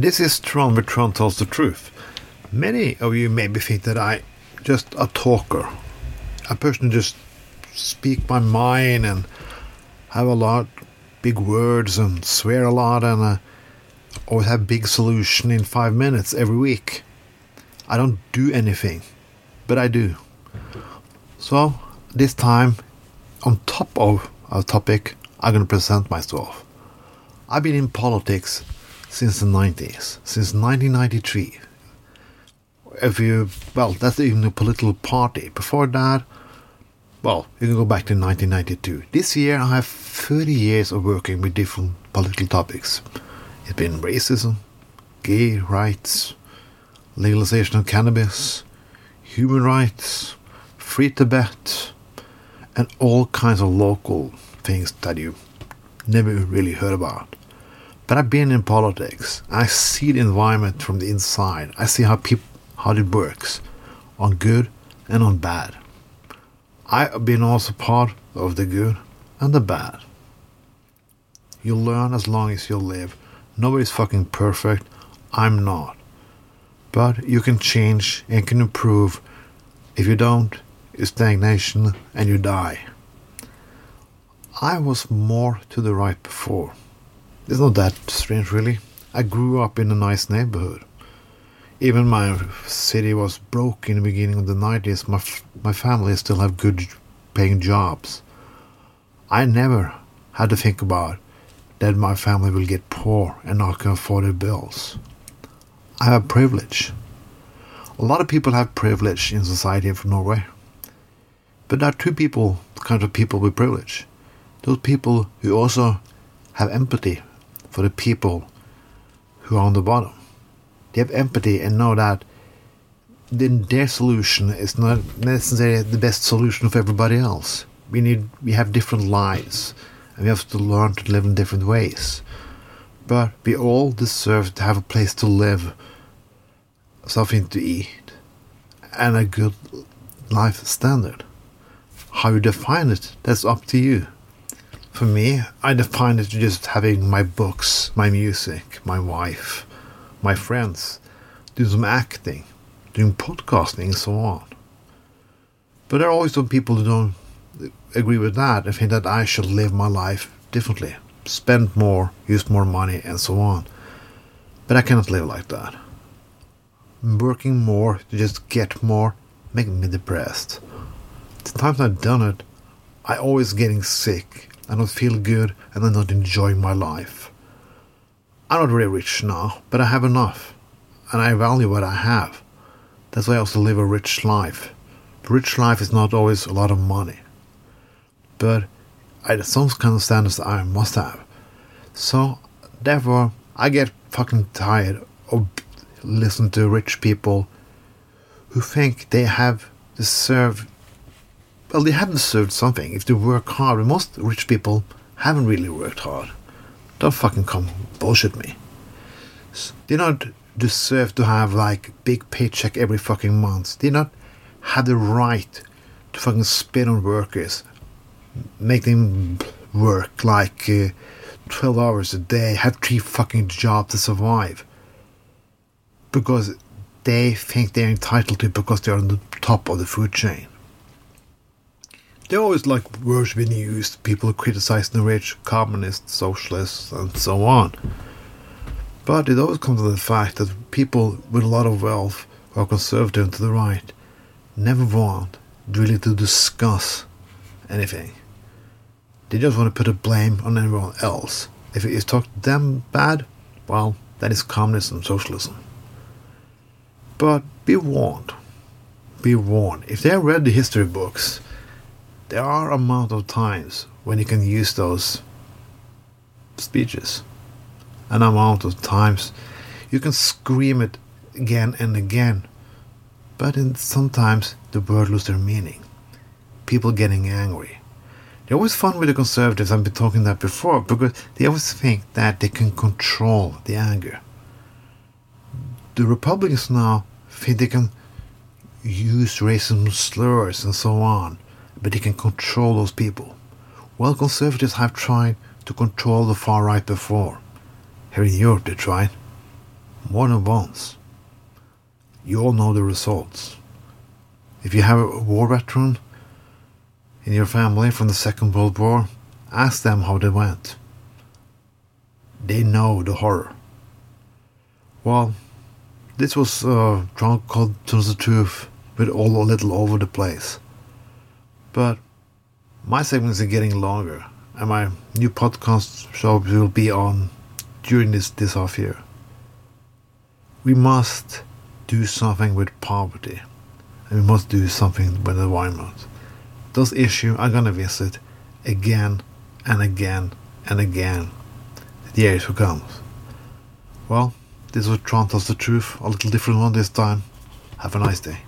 This is Tron where Tron tells the truth. Many of you maybe think that I just a talker, a person just speak my mind and have a lot big words and swear a lot and uh, always have big solution in five minutes every week. I don't do anything, but I do. So this time, on top of our topic, I'm gonna present myself. I've been in politics since the 90s, since 1993. If you, well, that's even a political party. Before that, well, you can go back to 1992. This year, I have 30 years of working with different political topics. It's been racism, gay rights, legalization of cannabis, human rights, free Tibet, and all kinds of local things that you never really heard about. But I've been in politics. I see the environment from the inside. I see how people how it works, on good and on bad. I've been also part of the good and the bad. You learn as long as you live. Nobody's fucking perfect. I'm not. But you can change and can improve. If you don't, it's stagnation and you die. I was more to the right before. It's not that strange, really. I grew up in a nice neighborhood. Even my city was broke in the beginning of the 90s. My, my family still have good paying jobs. I never had to think about that my family will get poor and not can afford their bills. I have privilege. A lot of people have privilege in society from Norway. But there are two people, kind of people with privilege. Those people who also have empathy for the people who are on the bottom. They have empathy and know that then their solution is not necessarily the best solution for everybody else. We need we have different lives and we have to learn to live in different ways. But we all deserve to have a place to live, something to eat, and a good life standard. How you define it, that's up to you. For me, I define it just having my books, my music, my wife, my friends, doing some acting, doing podcasting, and so on. But there are always some people who don't agree with that and think that I should live my life differently, spend more, use more money, and so on. But I cannot live like that. Working more to just get more making me depressed. The times I've done it, I always getting sick I don't feel good and I'm not enjoying my life. I'm not very rich now, but I have enough, and I value what I have. That's why I also live a rich life. A rich life is not always a lot of money, but I some kind of standards I must have. So, therefore, I get fucking tired of listening to rich people who think they have deserved well, they have deserved something if they work hard. And most rich people haven't really worked hard. Don't fucking come bullshit me. They don't deserve to have like big paycheck every fucking month. They not have the right to fucking spit on workers, make them work like uh, 12 hours a day, have three fucking jobs to survive. Because they think they're entitled to it because they're on the top of the food chain they always like words being used. People criticize the rich, communists, socialists, and so on. But it always comes to the fact that people with a lot of wealth are conservative to the right never want really to discuss anything. They just want to put a blame on everyone else. If it is talked to them bad, well, that is communism, socialism. But be warned. Be warned. If they have read the history books, there are amount of times when you can use those speeches. An amount of times. You can scream it again and again. But in, sometimes the word loses their meaning. People getting angry. They're always fun with the conservatives i've been talking that before because they always think that they can control the anger. The republicans now think they can use racism slurs and so on but they can control those people. Well, conservatives have tried to control the far right before. Here in Europe, they tried. more than once. You all know the results. If you have a war veteran in your family from the Second World War, ask them how they went. They know the horror. Well, this was uh, Drunk Called Tells the Truth but all a little over the place. But my segments are getting longer, and my new podcast show will be on during this, this half year. We must do something with poverty, and we must do something with the environment. Those issues I'm gonna visit again and again and again the years to come. Well, this was Tron the Truth, a little different one this time. Have a nice day.